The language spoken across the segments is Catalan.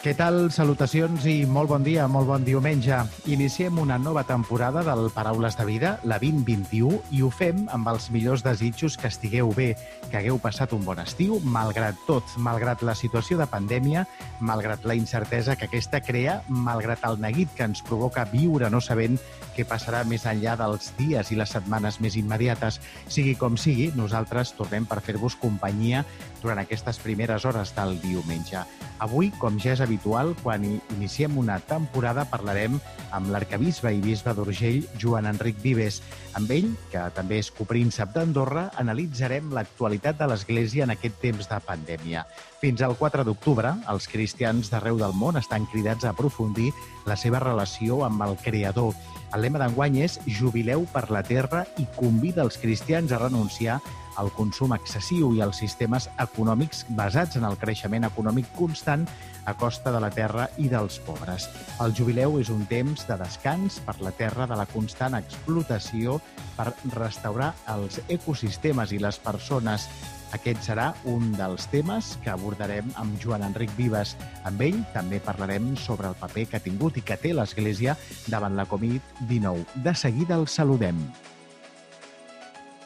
Què tal? Salutacions i molt bon dia, molt bon diumenge. Iniciem una nova temporada del Paraules de Vida, la 2021, i ho fem amb els millors desitjos que estigueu bé, que hagueu passat un bon estiu, malgrat tot, malgrat la situació de pandèmia, malgrat la incertesa que aquesta crea, malgrat el neguit que ens provoca viure no sabent què passarà més enllà dels dies i les setmanes més immediates. Sigui com sigui, nosaltres tornem per fer-vos companyia durant aquestes primeres hores del diumenge. Avui, com ja és habitual, quan iniciem una temporada parlarem amb l'arcabisbe i bisbe d'Urgell, Joan Enric Vives. Amb ell, que també és copríncep d'Andorra, analitzarem l'actualitat de l'Església en aquest temps de pandèmia. Fins al 4 d'octubre, els cristians d'arreu del món estan cridats a aprofundir la seva relació amb el Creador. El lema d'enguany és Jubileu per la Terra i convida els cristians a renunciar al consum excessiu i als sistemes econòmics basats en el creixement econòmic constant a costa de la terra i dels pobres. El jubileu és un temps de descans per la terra de la constant explotació per restaurar els ecosistemes i les persones. Aquest serà un dels temes que abordarem amb Joan Enric Vives. Amb ell també parlarem sobre el paper que ha tingut i que té l'Església davant la Covid-19. De seguida el saludem.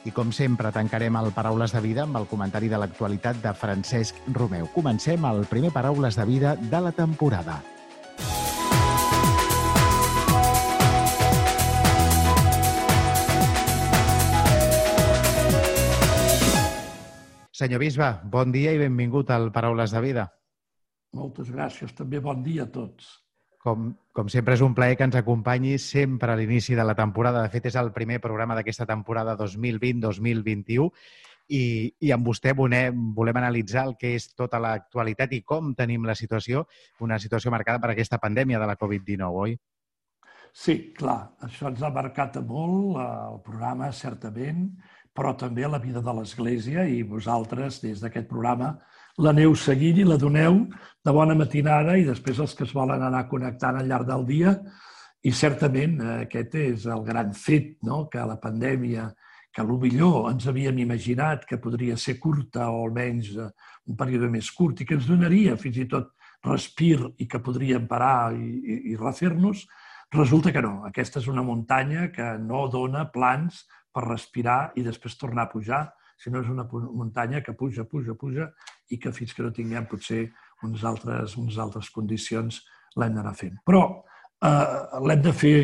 I com sempre, tancarem el Paraules de Vida amb el comentari de l'actualitat de Francesc Romeu. Comencem el primer Paraules de Vida de la temporada. Senyor Bisbe, bon dia i benvingut al Paraules de Vida. Moltes gràcies. També bon dia a tots. Com, com sempre, és un plaer que ens acompanyi sempre a l'inici de la temporada. De fet, és el primer programa d'aquesta temporada 2020-2021 i, i amb vostè volem, volem analitzar el que és tota l'actualitat i com tenim la situació, una situació marcada per aquesta pandèmia de la Covid-19, oi? Sí, clar, això ens ha marcat molt eh, el programa, certament, però també la vida de l'Església i vosaltres, des d'aquest programa, l'aneu seguint i la doneu de bona matinada i després els que es volen anar connectant al llarg del dia. I certament eh, aquest és el gran fet, no? que la pandèmia, que lo millor ens havíem imaginat que podria ser curta o almenys eh, un període més curt i que ens donaria fins i tot respir i que podríem parar i, i, i refer-nos, resulta que no. Aquesta és una muntanya que no dona plans per respirar i després tornar a pujar, sinó és una muntanya que puja, puja, puja i que fins que no tinguem potser unes altres, unes altres condicions l'hem d'anar fent. Però eh, l'hem de fer,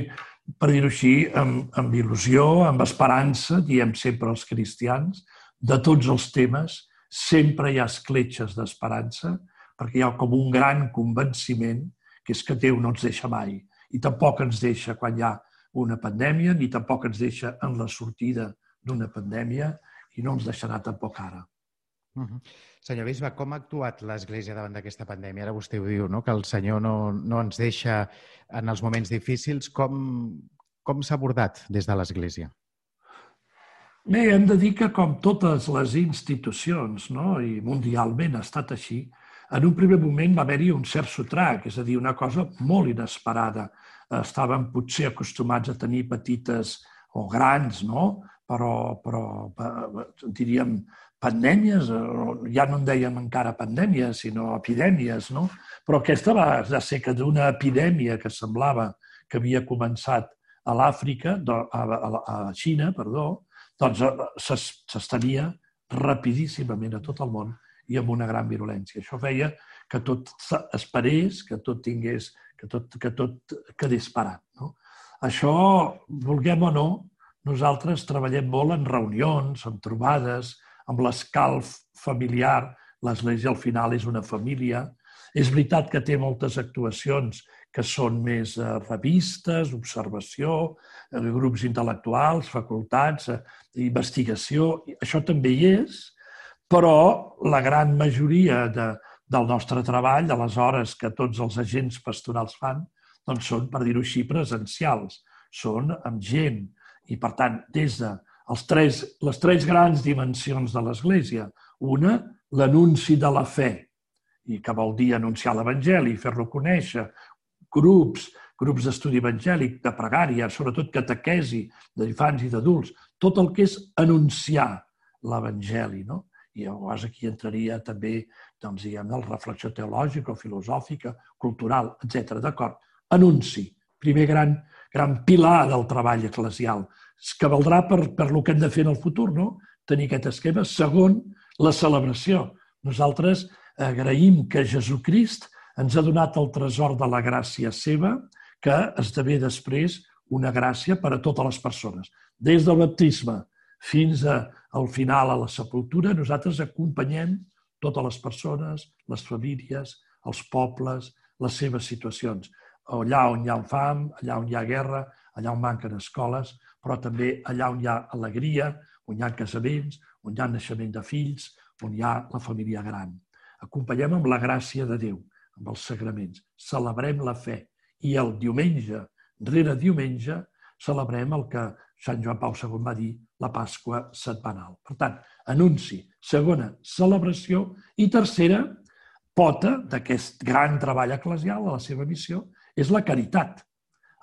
per dir-ho així, amb, amb il·lusió, amb esperança, diem sempre els cristians, de tots els temes, sempre hi ha escletxes d'esperança, perquè hi ha com un gran convenciment que és que Déu no ens deixa mai i tampoc ens deixa quan hi ha una pandèmia, ni tampoc ens deixa en la sortida d'una pandèmia i no ens deixarà tampoc ara. Uh -huh. Senyor Bisbe, com ha actuat l'Església davant d'aquesta pandèmia? Ara vostè ho diu, no? que el Senyor no, no ens deixa en els moments difícils. Com, com s'ha abordat des de l'Església? Bé, hem de dir que com totes les institucions, no? i mundialment ha estat així, en un primer moment va haver-hi un cert sotrac, és a dir, una cosa molt inesperada. Estàvem potser acostumats a tenir petites o grans, no? però, però diríem pandèmies, ja no en dèiem encara pandèmies, sinó epidèmies, no? Però aquesta va de ser que d'una epidèmia que semblava que havia començat a l'Àfrica, a, a, a Xina, perdó, doncs eh, s'estenia rapidíssimament a tot el món i amb una gran virulència. Això feia que tot esperés, que tot tingués, que tot, que tot quedés parat. No? Això, vulguem o no, nosaltres treballem molt en reunions, en trobades, amb l'escalf familiar. L'Església al final és una família. És veritat que té moltes actuacions que són més eh, revistes, observació, eh, grups intel·lectuals, facultats, eh, investigació. Això també hi és, però la gran majoria de, del nostre treball, de les hores que tots els agents pastorals fan, doncs són, per dir-ho així, presencials. Són amb gent, i, per tant, des de els tres, les tres grans dimensions de l'Església. Una, l'anunci de la fe, i que vol dir anunciar l'Evangeli, fer-lo conèixer, grups, grups d'estudi evangèlic, de pregària, sobretot catequesi d'infants i d'adults, tot el que és anunciar l'Evangeli, no? I llavors aquí entraria també, doncs, diguem, la reflexió teològica filosòfica, cultural, etc. D'acord? Anunci, primer gran, gran pilar del treball eclesial, que valdrà per, per lo que hem de fer en el futur, no? Tenir aquest esquema. Segon, la celebració. Nosaltres agraïm que Jesucrist ens ha donat el tresor de la gràcia seva, que esdevé després una gràcia per a totes les persones. Des del baptisme fins al final, a la sepultura, nosaltres acompanyem totes les persones, les famílies, els pobles, les seves situacions. Allà on hi ha fam, allà on hi ha guerra, allà on manquen escoles, però també allà on hi ha alegria, on hi ha casaments, on hi ha naixement de fills, on hi ha la família gran. Acompanyem amb la gràcia de Déu, amb els sagraments. Celebrem la fe. I el diumenge, rere diumenge, celebrem el que Sant Joan Pau II va dir, la Pasqua setmanal. Per tant, anunci. Segona, celebració. I tercera, pota d'aquest gran treball eclesial, a la seva missió, és la caritat,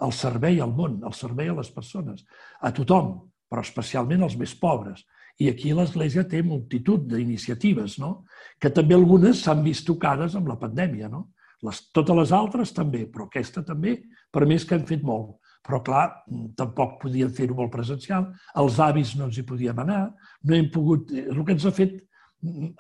el servei al món, el servei a les persones, a tothom, però especialment als més pobres. I aquí l'Església té multitud d'iniciatives, no? que també algunes s'han vist tocades amb la pandèmia. No? Les, totes les altres també, però aquesta també, per més que hem fet molt. Però, clar, tampoc podíem fer-ho molt presencial. Els avis no ens hi podíem anar. No hem pogut... És el que ens ha fet...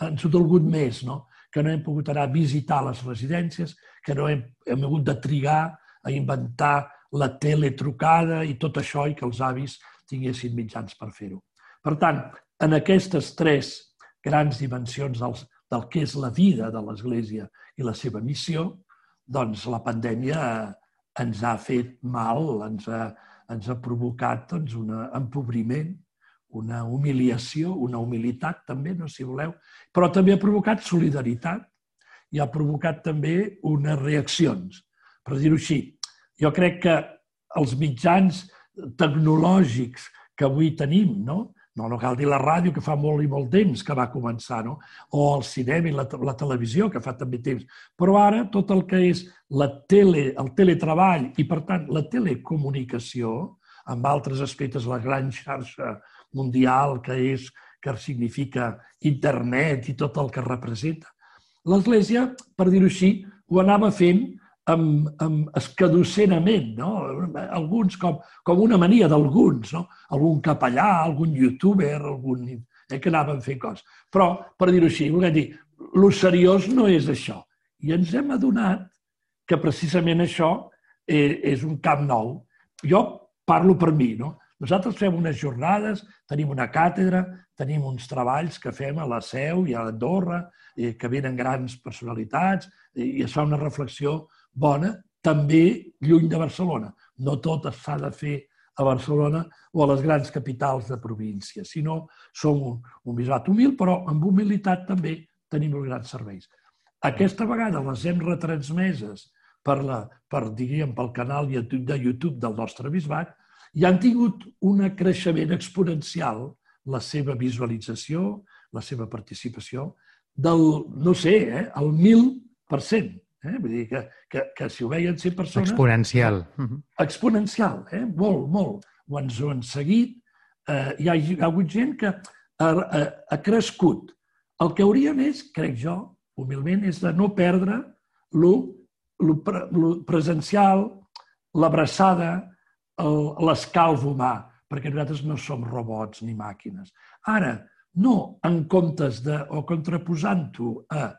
Ens ha dolgut més, no? Que no hem pogut anar a visitar les residències, que no hem, hem hagut de trigar a inventar la teletrucada i tot això i que els avis tinguessin mitjans per fer-ho. Per tant, en aquestes tres grans dimensions dels, del que és la vida de l'Església i la seva missió, doncs la pandèmia ens ha fet mal, ens ha, ens ha provocat doncs, un empobriment, una humiliació, una humilitat també, no si voleu, però també ha provocat solidaritat i ha provocat també unes reaccions. Per dir-ho així, jo crec que els mitjans tecnològics que avui tenim, no? No, no cal dir la ràdio, que fa molt i molt temps que va començar, no? o el cinema i la, la televisió, que fa també temps. Però ara tot el que és la tele, el teletreball i, per tant, la telecomunicació, amb altres aspectes, la gran xarxa mundial que és que significa internet i tot el que representa. L'Església, per dir-ho així, ho anava fent amb, amb escadocerament, no? Alguns com, com una mania d'alguns, no? Algun capellà, algun youtuber, algun eh, que anaven fent coses. Però, per dir-ho així, volem dir, lo seriós no és això. I ens hem adonat que precisament això eh, és un camp nou. Jo parlo per mi, no? Nosaltres fem unes jornades, tenim una càtedra, tenim uns treballs que fem a la Seu i a Andorra, eh, que venen grans personalitats, i es fa una reflexió bona, també lluny de Barcelona. No tot s'ha de fer a Barcelona o a les grans capitals de província, sinó som un, un bisbat humil, però amb humilitat també tenim els grans serveis. Aquesta vegada les hem retransmeses per, la, per diríem, pel canal de YouTube del nostre bisbat i han tingut un creixement exponencial la seva visualització, la seva participació, del, no sé, eh, el mil per cent. Eh? Vull dir que, que, que si ho veien ser persones... Exponencial. Exponencial, eh? molt, molt. Ho ens ho han seguit. Eh, hi, ha, hi ha hagut gent que ha, ha, ha crescut. El que haurien és, crec jo, humilment, és de no perdre lo, lo, pre, lo presencial, l'abraçada, l'escalf humà, perquè nosaltres no som robots ni màquines. Ara, no en comptes de, o contraposant-ho a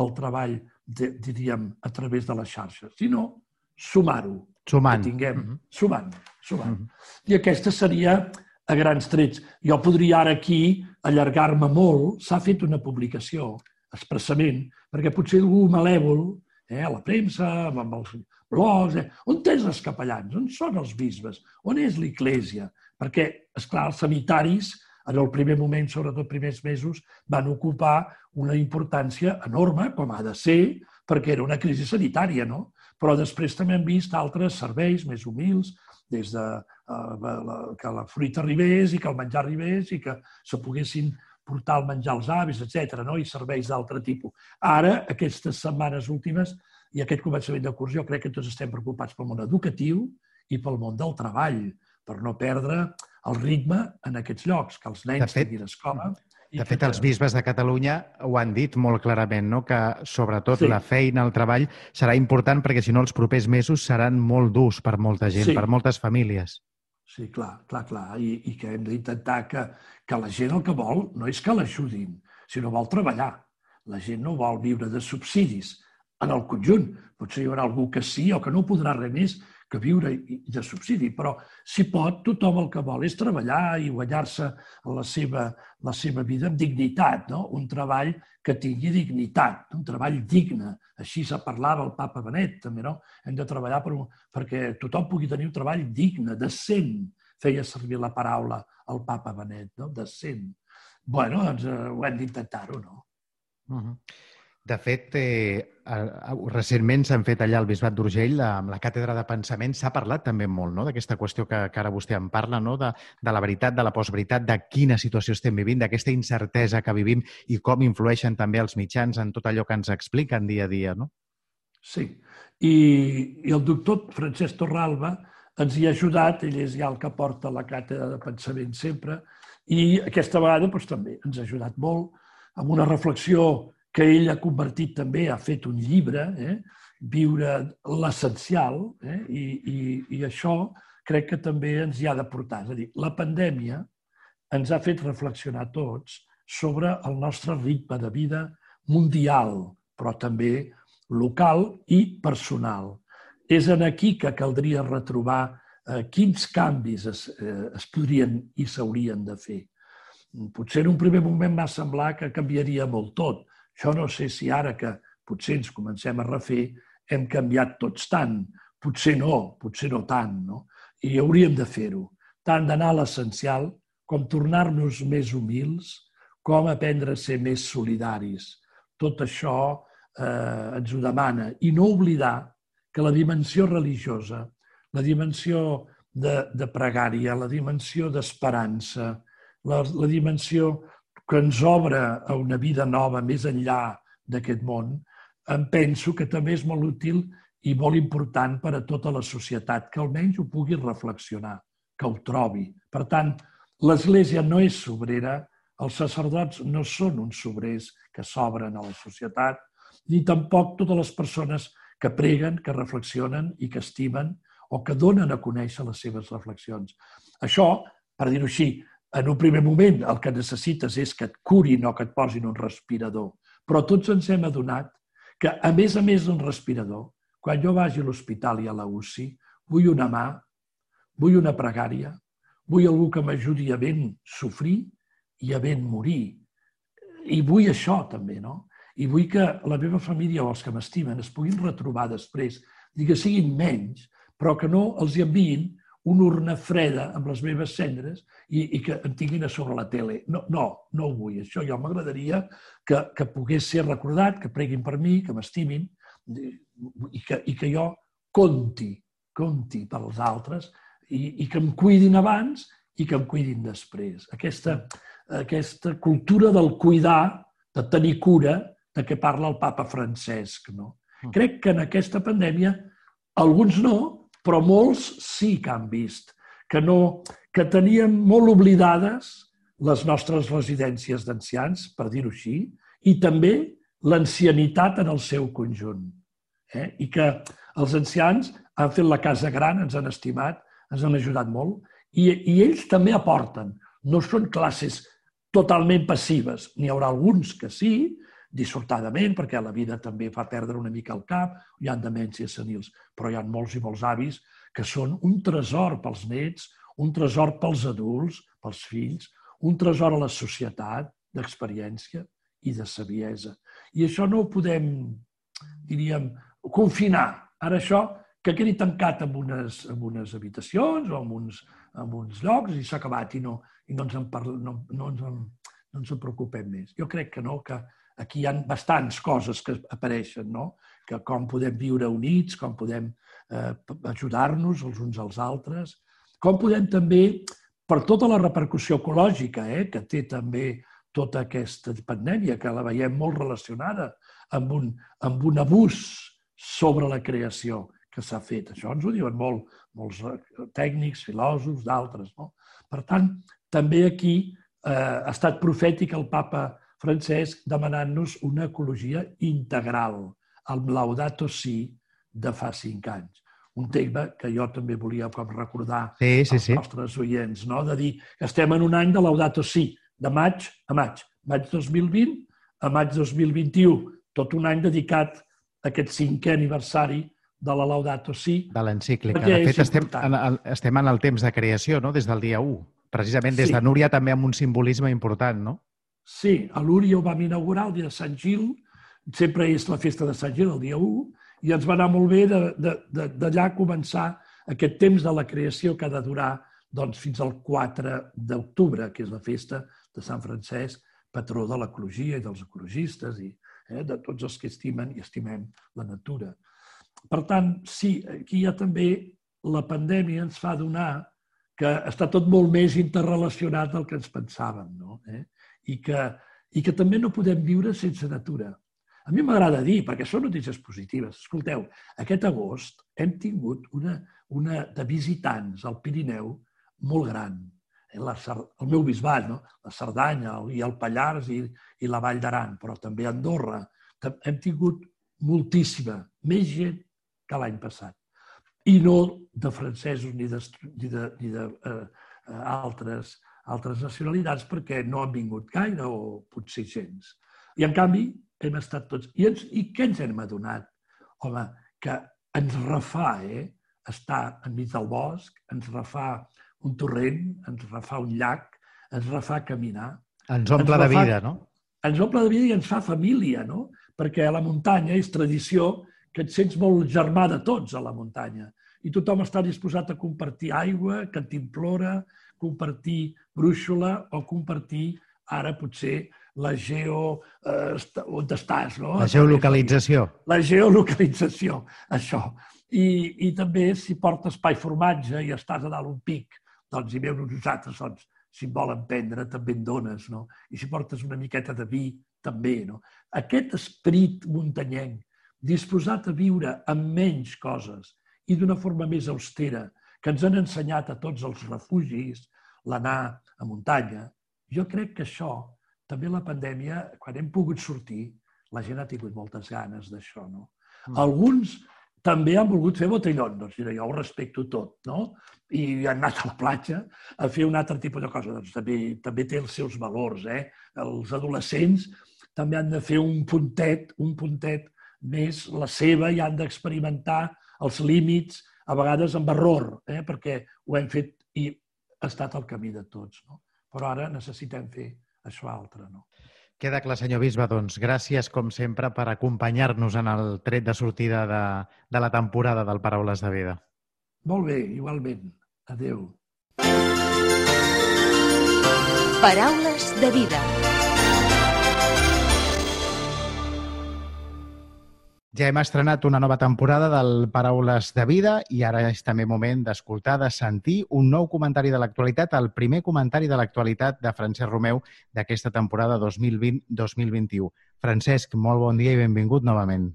el treball de, diríem, a través de les xarxes, sinó sumar-ho. Sumant. Que tinguem, mm -hmm. sumant, sumant. Mm -hmm. I aquesta seria a grans trets. Jo podria ara aquí allargar-me molt. S'ha fet una publicació expressament, perquè potser algú malèvol, eh, a la premsa, amb els blogs, eh, on tens els capellans? On són els bisbes? On és l'Iglésia? Perquè, és clar els sanitaris en el primer moment, sobretot primers mesos, van ocupar una importància enorme, com ha de ser, perquè era una crisi sanitària, no? Però després també hem vist altres serveis més humils, des de la, que la fruita arribés i que el menjar arribés i que se poguessin portar el menjar als avis, etc. No? i serveis d'altre tipus. Ara, aquestes setmanes últimes i aquest començament de curs, jo crec que tots estem preocupats pel món educatiu i pel món del treball, per no perdre el ritme en aquests llocs, que els nens fet, tinguin escola. De fet, els bisbes de Catalunya ho han dit molt clarament, no? que sobretot sí. la feina, el treball, serà important perquè si no els propers mesos seran molt durs per molta gent, sí. per moltes famílies. Sí, clar, clar, clar. I, i que hem d'intentar que, que la gent el que vol no és que l'ajudin, sinó vol treballar. La gent no vol viure de subsidis en el conjunt. Potser hi haurà algú que sí o que no podrà res més que viure de subsidi, però si pot, tothom el que vol és treballar i guanyar-se la, seva, la seva vida amb dignitat, no? un treball que tingui dignitat, un treball digne. Així se parlava el papa Benet, també, no? Hem de treballar per un, perquè tothom pugui tenir un treball digne, decent, feia servir la paraula el papa Benet, no? decent. bueno, doncs eh, ho hem d'intentar-ho, no? Uh -huh. De fet, eh, recentment s'han fet allà al Bisbat d'Urgell, amb la càtedra de pensament, s'ha parlat també molt no? d'aquesta qüestió que, que ara vostè en parla, no? de, de la veritat, de la postveritat, de quina situació estem vivint, d'aquesta incertesa que vivim i com influeixen també els mitjans en tot allò que ens expliquen dia a dia. No? Sí, I, i el doctor Francesc Torralba ens hi ha ajudat, ell és ja el que porta la càtedra de pensament sempre, i aquesta vegada doncs, també ens ha ajudat molt amb una reflexió que ell ha convertit també, ha fet un llibre, eh? viure l'essencial, eh? I, i, i això crec que també ens hi ha de portar. És a dir, la pandèmia ens ha fet reflexionar tots sobre el nostre ritme de vida mundial, però també local i personal. És en aquí que caldria retrobar eh, quins canvis es, eh, es podrien i s'haurien de fer. Potser en un primer moment va semblar que canviaria molt tot, jo no sé si ara que potser ens comencem a refer hem canviat tots tant. Potser no, potser no tant, no? I hauríem de fer-ho. Tant d'anar a l'essencial com tornar-nos més humils, com aprendre a ser més solidaris. Tot això eh, ens ho demana. I no oblidar que la dimensió religiosa, la dimensió de, de pregària, la dimensió d'esperança, la, la dimensió que ens obre a una vida nova més enllà d'aquest món, em penso que també és molt útil i molt important per a tota la societat, que almenys ho pugui reflexionar, que ho trobi. Per tant, l'Església no és sobrera, els sacerdots no són uns sobrers que s'obren a la societat, ni tampoc totes les persones que preguen, que reflexionen i que estimen o que donen a conèixer les seves reflexions. Això, per dir-ho així, en un primer moment el que necessites és que et curin o que et posin un respirador. Però tots ens hem adonat que, a més a més d'un respirador, quan jo vagi a l'hospital i a la UCI, vull una mà, vull una pregària, vull algú que m'ajudi a ben sofrir i a ben morir. I vull això també, no? I vull que la meva família o els que m'estimen es puguin retrobar després, i que siguin menys, però que no els hi enviïn una urna freda amb les meves cendres i, i que em tinguin a sobre la tele. No, no, no ho vull. Això jo m'agradaria que, que pogués ser recordat, que preguin per mi, que m'estimin i que, i que jo conti, conti pels altres i, i que em cuidin abans i que em cuidin després. Aquesta, aquesta cultura del cuidar, de tenir cura, de què parla el papa Francesc. No? Mm. Crec que en aquesta pandèmia alguns no, però molts sí que han vist que, no, que teníem molt oblidades les nostres residències d'ancians, per dir-ho així, i també l'ancianitat en el seu conjunt. Eh? I que els ancians han fet la casa gran, ens han estimat, ens han ajudat molt, i, i ells també aporten. No són classes totalment passives. N'hi haurà alguns que sí, dissortadament, perquè la vida també fa perdre una mica el cap, hi ha demències senils, però hi ha molts i molts avis que són un tresor pels nets, un tresor pels adults, pels fills, un tresor a la societat d'experiència i de saviesa. I això no ho podem, diríem, confinar. Ara això que quedi tancat en unes, en unes habitacions o en uns, en uns llocs i s'ha acabat i, no, i no, ens en parla, no, no, ens en, no ens en preocupem més. Jo crec que no, que aquí hi ha bastants coses que apareixen, no? que com podem viure units, com podem eh, ajudar-nos els uns als altres, com podem també, per tota la repercussió ecològica eh, que té també tota aquesta pandèmia, que la veiem molt relacionada amb un, amb un abús sobre la creació que s'ha fet. Això ens ho diuen molt, molts eh, tècnics, filòsofs, d'altres. No? Per tant, també aquí eh, ha estat profètic el papa Francesc demanant-nos una ecologia integral, el Laudato Si de fa cinc anys. Un tema que jo també volia com recordar sí, sí, als sí. nostres oients, no? de dir que estem en un any de Laudato Si, de maig a maig. Maig 2020 a maig 2021. Tot un any dedicat a aquest cinquè aniversari de la Laudato Si. De l'encíclica. De fet, estem en, el, estem en el temps de creació, no?, des del dia 1. Precisament des Sí. de Núria també amb un simbolisme important, no? Sí, a Lúria ho vam inaugurar el dia de Sant Gil, sempre és la festa de Sant Gil, el dia 1, i ens va anar molt bé d'allà començar aquest temps de la creació que ha de durar doncs, fins al 4 d'octubre, que és la festa de Sant Francesc, patró de l'ecologia i dels ecologistes i eh, de tots els que estimen i estimem la natura. Per tant, sí, aquí hi ha també la pandèmia ens fa donar que està tot molt més interrelacionat del que ens pensàvem, no? Eh? I, que, i que també no podem viure sense natura. A mi m'agrada dir, perquè són notícies positives, escolteu, aquest agost hem tingut una, una de visitants al Pirineu molt gran. La, el meu bisbat, no? la Cerdanya i el Pallars i, i la Vall d'Aran, però també Andorra. Hem tingut moltíssima, més gent que l'any passat. I no de francesos ni de, ni de, ni de eh, eh, altres, altres nacionalitats perquè no han vingut gaire o potser gens. I en canvi hem estat tots... I, ens, i què ens hem adonat? Home, que ens refà, eh? Estar enmig del bosc, ens refà un torrent, ens refà un llac, ens refà caminar, Ens omple Ens de refà- vida, no? ens omple de vida i ens fa família, no? Perquè a la muntanya és tradició que et sents molt germà de tots a la muntanya. I tothom està disposat a compartir aigua, cantimplora, compartir brúixola o compartir ara potser la geo... Eh, on estàs, no? La geolocalització. La geolocalització, això. I, I també si portes pa i formatge i estàs a dalt un pic, doncs hi veu nosaltres, doncs, si en volen prendre, també en dones, no? I si portes una miqueta de vi, també, no? Aquest esperit muntanyenc, disposat a viure amb menys coses i d'una forma més austera, que ens han ensenyat a tots els refugis, l'anar a muntanya, jo crec que això, també la pandèmia, quan hem pogut sortir, la gent ha tingut moltes ganes d'això, no? Mm. Alguns també han volgut fer botellón, doncs mira, jo ho respecto tot, no? I han anat a la platja a fer un altre tipus de cosa. Doncs també, també té els seus valors, eh? Els adolescents també han de fer un puntet, un puntet més la seva i han d'experimentar els límits, a vegades amb error, eh? perquè ho hem fet i ha estat el camí de tots. No? Però ara necessitem fer això altre. No? Queda clar, senyor Bisbe, doncs gràcies, com sempre, per acompanyar-nos en el tret de sortida de, de la temporada del Paraules de Vida. Molt bé, igualment. Adeu. Paraules de vida. Ja hem estrenat una nova temporada del Paraules de Vida i ara és també moment d'escoltar, de sentir un nou comentari de l'actualitat, el primer comentari de l'actualitat de Francesc Romeu d'aquesta temporada 2020-2021. Francesc, molt bon dia i benvingut novament.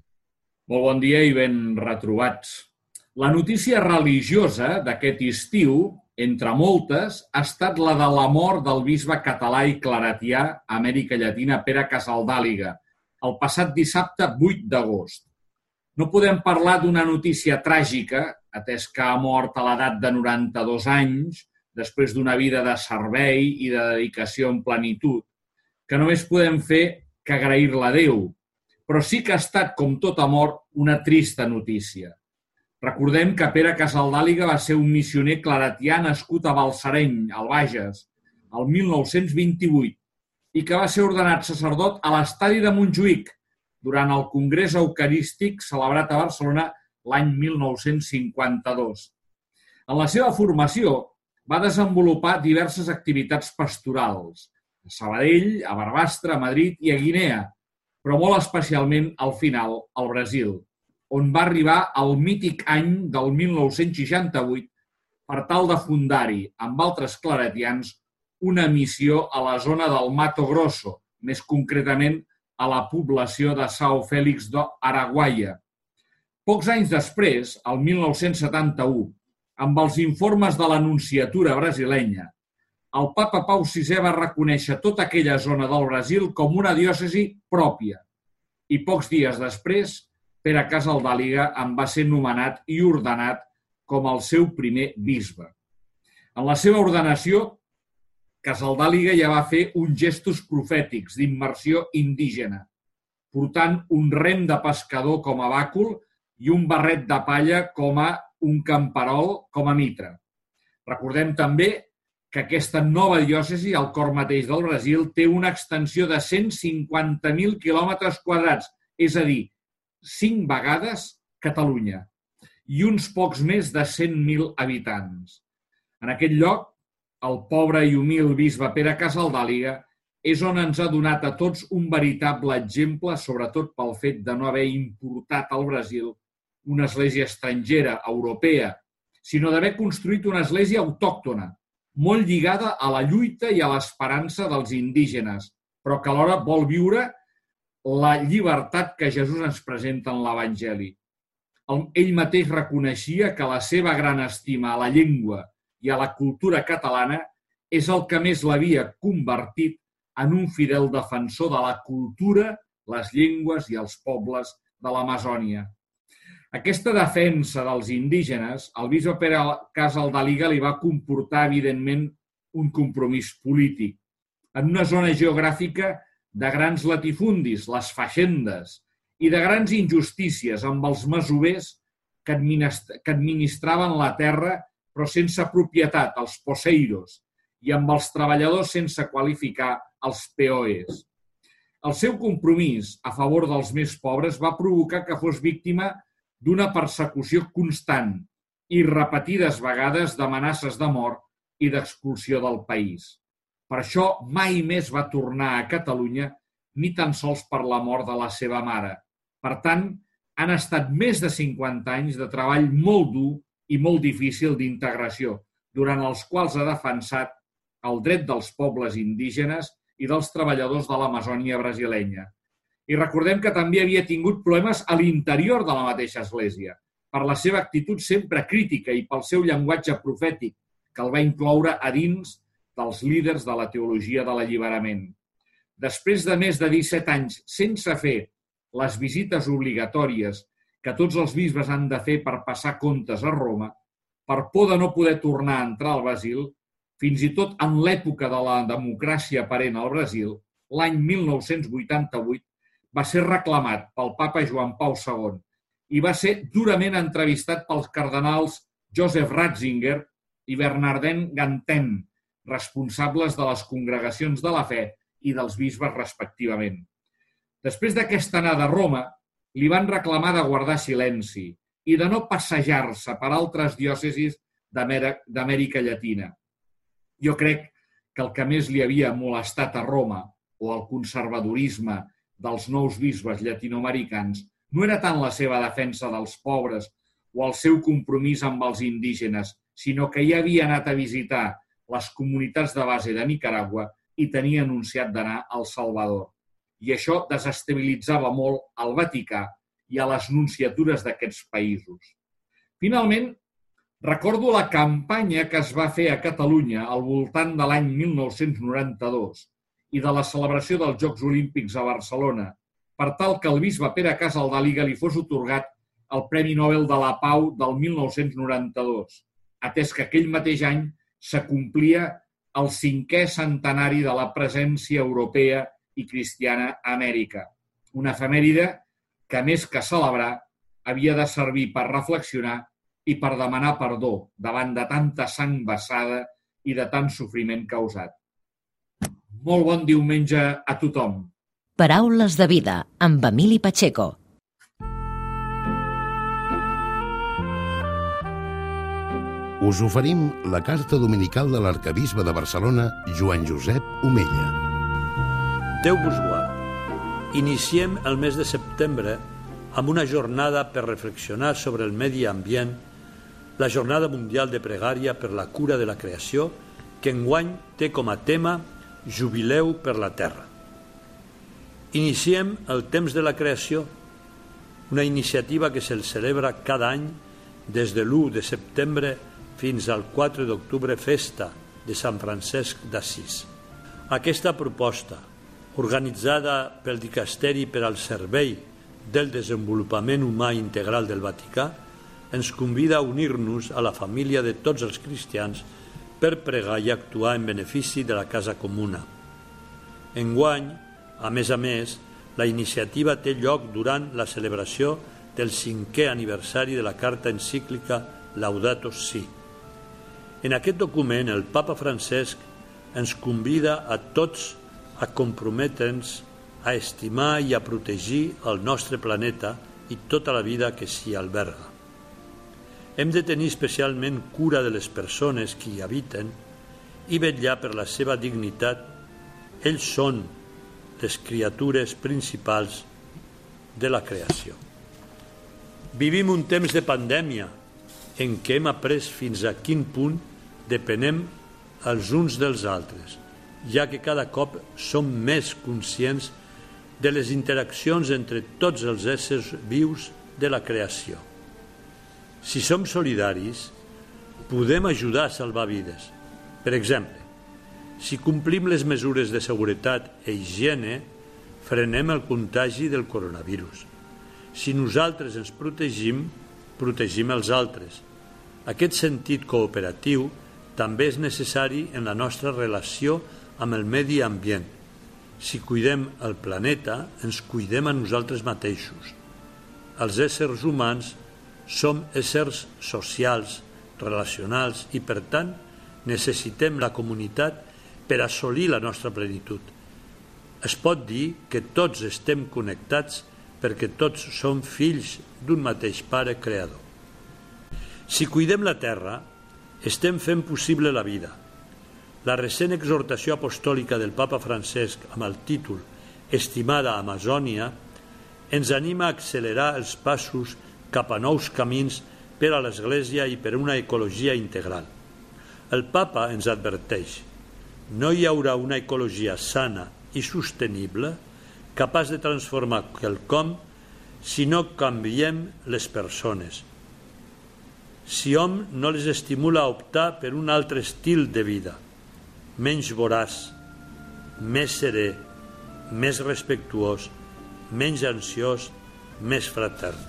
Molt bon dia i ben retrobats. La notícia religiosa d'aquest estiu, entre moltes, ha estat la de la mort del bisbe català i claretià a Amèrica Llatina Pere Casaldàliga, el passat dissabte 8 d'agost. No podem parlar d'una notícia tràgica, atès que ha mort a l'edat de 92 anys, després d'una vida de servei i de dedicació en plenitud, que només podem fer que agrair-la a Déu, però sí que ha estat, com tota mort, una trista notícia. Recordem que Pere Casaldàliga va ser un missioner claretià nascut a Balsareny, al Bages, el 1928, i que va ser ordenat sacerdot a l'estadi de Montjuïc durant el Congrés Eucarístic celebrat a Barcelona l'any 1952. En la seva formació va desenvolupar diverses activitats pastorals, a Sabadell, a Barbastre, a Madrid i a Guinea, però molt especialment al final al Brasil, on va arribar al mític any del 1968 per tal de fundar-hi, amb altres claretians, una missió a la zona del Mato Grosso, més concretament a la població de São Félix do Araguaia. Pocs anys després, el 1971, amb els informes de l'Anunciatura brasilenya, el papa Pau VI va reconèixer tota aquella zona del Brasil com una diòcesi pròpia i pocs dies després Pere Casaldàliga en va ser nomenat i ordenat com el seu primer bisbe. En la seva ordenació, Casaldàliga ja va fer uns gestos profètics d'immersió indígena, portant un rem de pescador com a bàcul i un barret de palla com a un camperol com a mitra. Recordem també que aquesta nova diòcesi, al cor mateix del Brasil, té una extensió de 150.000 quilòmetres quadrats, és a dir, cinc vegades Catalunya, i uns pocs més de 100.000 habitants. En aquest lloc, el pobre i humil bisbe Pere Casaldàliga és on ens ha donat a tots un veritable exemple, sobretot pel fet de no haver importat al Brasil una església estrangera, europea, sinó d'haver construït una església autòctona, molt lligada a la lluita i a l'esperança dels indígenes, però que alhora vol viure la llibertat que Jesús ens presenta en l'Evangeli. Ell mateix reconeixia que la seva gran estima a la llengua i a la cultura catalana és el que més l'havia convertit en un fidel defensor de la cultura, les llengües i els pobles de l'Amazònia. Aquesta defensa dels indígenes, el bisbe Pere Casaldaliga li va comportar, evidentment, un compromís polític. En una zona geogràfica de grans latifundis, les faixendes, i de grans injustícies amb els masovers que, administraven la terra però sense propietat, els poseiros, i amb els treballadors sense qualificar, els peoes. El seu compromís a favor dels més pobres va provocar que fos víctima d'una persecució constant i repetides vegades d'amenaces de mort i d'expulsió del país. Per això mai més va tornar a Catalunya ni tan sols per la mort de la seva mare. Per tant, han estat més de 50 anys de treball molt dur i molt difícil d'integració, durant els quals ha defensat el dret dels pobles indígenes i dels treballadors de l'Amazònia brasilenya. I recordem que també havia tingut problemes a l'interior de la mateixa Església, per la seva actitud sempre crítica i pel seu llenguatge profètic, que el va incloure a dins dels líders de la teologia de l'alliberament. Després de més de 17 anys sense fer les visites obligatòries que tots els bisbes han de fer per passar comptes a Roma, per por de no poder tornar a entrar al Brasil, fins i tot en l'època de la democràcia aparent al Brasil, l'any 1988, va ser reclamat pel papa Joan Pau II i va ser durament entrevistat pels cardenals Joseph Ratzinger i Bernardin Ganten, responsables de les congregacions de la fe i dels bisbes respectivament. Després d'aquesta anada a Roma, li van reclamar de guardar silenci i de no passejar-se per altres diòcesis d'Amèrica Llatina. Jo crec que el que més li havia molestat a Roma, o el conservadorisme dels nous bisbes llatinoamericans no era tant la seva defensa dels pobres o el seu compromís amb els indígenes, sinó que ja havia anat a visitar les comunitats de base de Nicaragua i tenia anunciat d'anar al Salvador. I això desestabilitzava molt al Vaticà i a les nunciatures d'aquests països. Finalment, recordo la campanya que es va fer a Catalunya al voltant de l'any 1992, i de la celebració dels Jocs Olímpics a Barcelona, per tal que el bisbe Pere Casaldàliga li fos otorgat el Premi Nobel de la Pau del 1992, atès que aquell mateix any s'acomplia el cinquè centenari de la presència europea i cristiana a Amèrica, una efemèride que, més que celebrar, havia de servir per reflexionar i per demanar perdó davant de tanta sang vessada i de tant sofriment causat. Molt bon diumenge a tothom. Paraules de vida amb Emili Pacheco. Us oferim la carta dominical de l'arcabisbe de Barcelona, Joan Josep Omella. Déu vos guard. Iniciem el mes de setembre amb una jornada per reflexionar sobre el medi ambient, la Jornada Mundial de Pregària per la Cura de la Creació que enguany té com a tema Jubileu per la Terra. Iniciem el temps de la creació, una iniciativa que se'l celebra cada any des de l'1 de setembre fins al 4 d'octubre, festa de Sant Francesc d'Assís. Aquesta proposta, organitzada pel Dicasteri per al Servei del Desenvolupament Humà Integral del Vaticà, ens convida a unir-nos a la família de tots els cristians per pregar i actuar en benefici de la casa comuna. Enguany, a més a més, la iniciativa té lloc durant la celebració del cinquè aniversari de la carta encíclica Laudato Si. En aquest document, el papa Francesc ens convida a tots a comprometre'ns a estimar i a protegir el nostre planeta i tota la vida que s'hi alberga. Hem de tenir especialment cura de les persones que hi habiten i vetllar per la seva dignitat. Ells són les criatures principals de la creació. Vivim un temps de pandèmia en què hem après fins a quin punt depenem els uns dels altres, ja que cada cop som més conscients de les interaccions entre tots els éssers vius de la creació. Si som solidaris, podem ajudar a salvar vides. Per exemple, si complim les mesures de seguretat i higiene, frenem el contagi del coronavirus. Si nosaltres ens protegim, protegim els altres. Aquest sentit cooperatiu també és necessari en la nostra relació amb el medi ambient. Si cuidem el planeta, ens cuidem a nosaltres mateixos. Els éssers humans som éssers socials, relacionals i, per tant, necessitem la comunitat per assolir la nostra plenitud. Es pot dir que tots estem connectats perquè tots som fills d'un mateix pare creador. Si cuidem la terra, estem fent possible la vida. La recent exhortació apostòlica del papa Francesc amb el títol Estimada Amazònia ens anima a accelerar els passos cap a nous camins per a l'Església i per una ecologia integral. El papa ens adverteix no hi haurà una ecologia sana i sostenible capaç de transformar quelcom si no canviem les persones. Si hom no les estimula a optar per un altre estil de vida, menys voraç, més serè, més respectuós, menys ansiós, més fratern.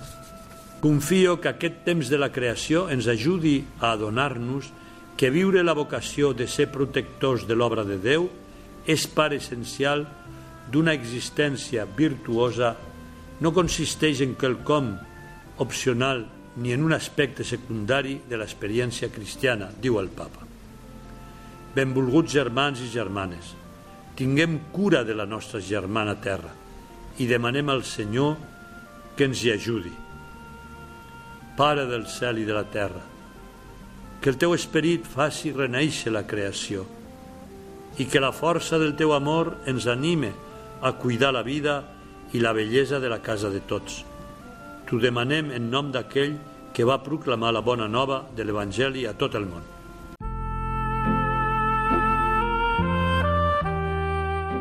Confio que aquest temps de la creació ens ajudi a adonar-nos que viure la vocació de ser protectors de l'obra de Déu és part essencial d'una existència virtuosa no consisteix en quelcom opcional ni en un aspecte secundari de l'experiència cristiana, diu el papa. Benvolguts germans i germanes, tinguem cura de la nostra germana terra i demanem al Senyor que ens hi ajudi. Pare del cel i de la terra, que el teu esperit faci reneixer la creació i que la força del teu amor ens anime a cuidar la vida i la bellesa de la casa de tots. T'ho demanem en nom d'aquell que va proclamar la bona nova de l'Evangeli a tot el món.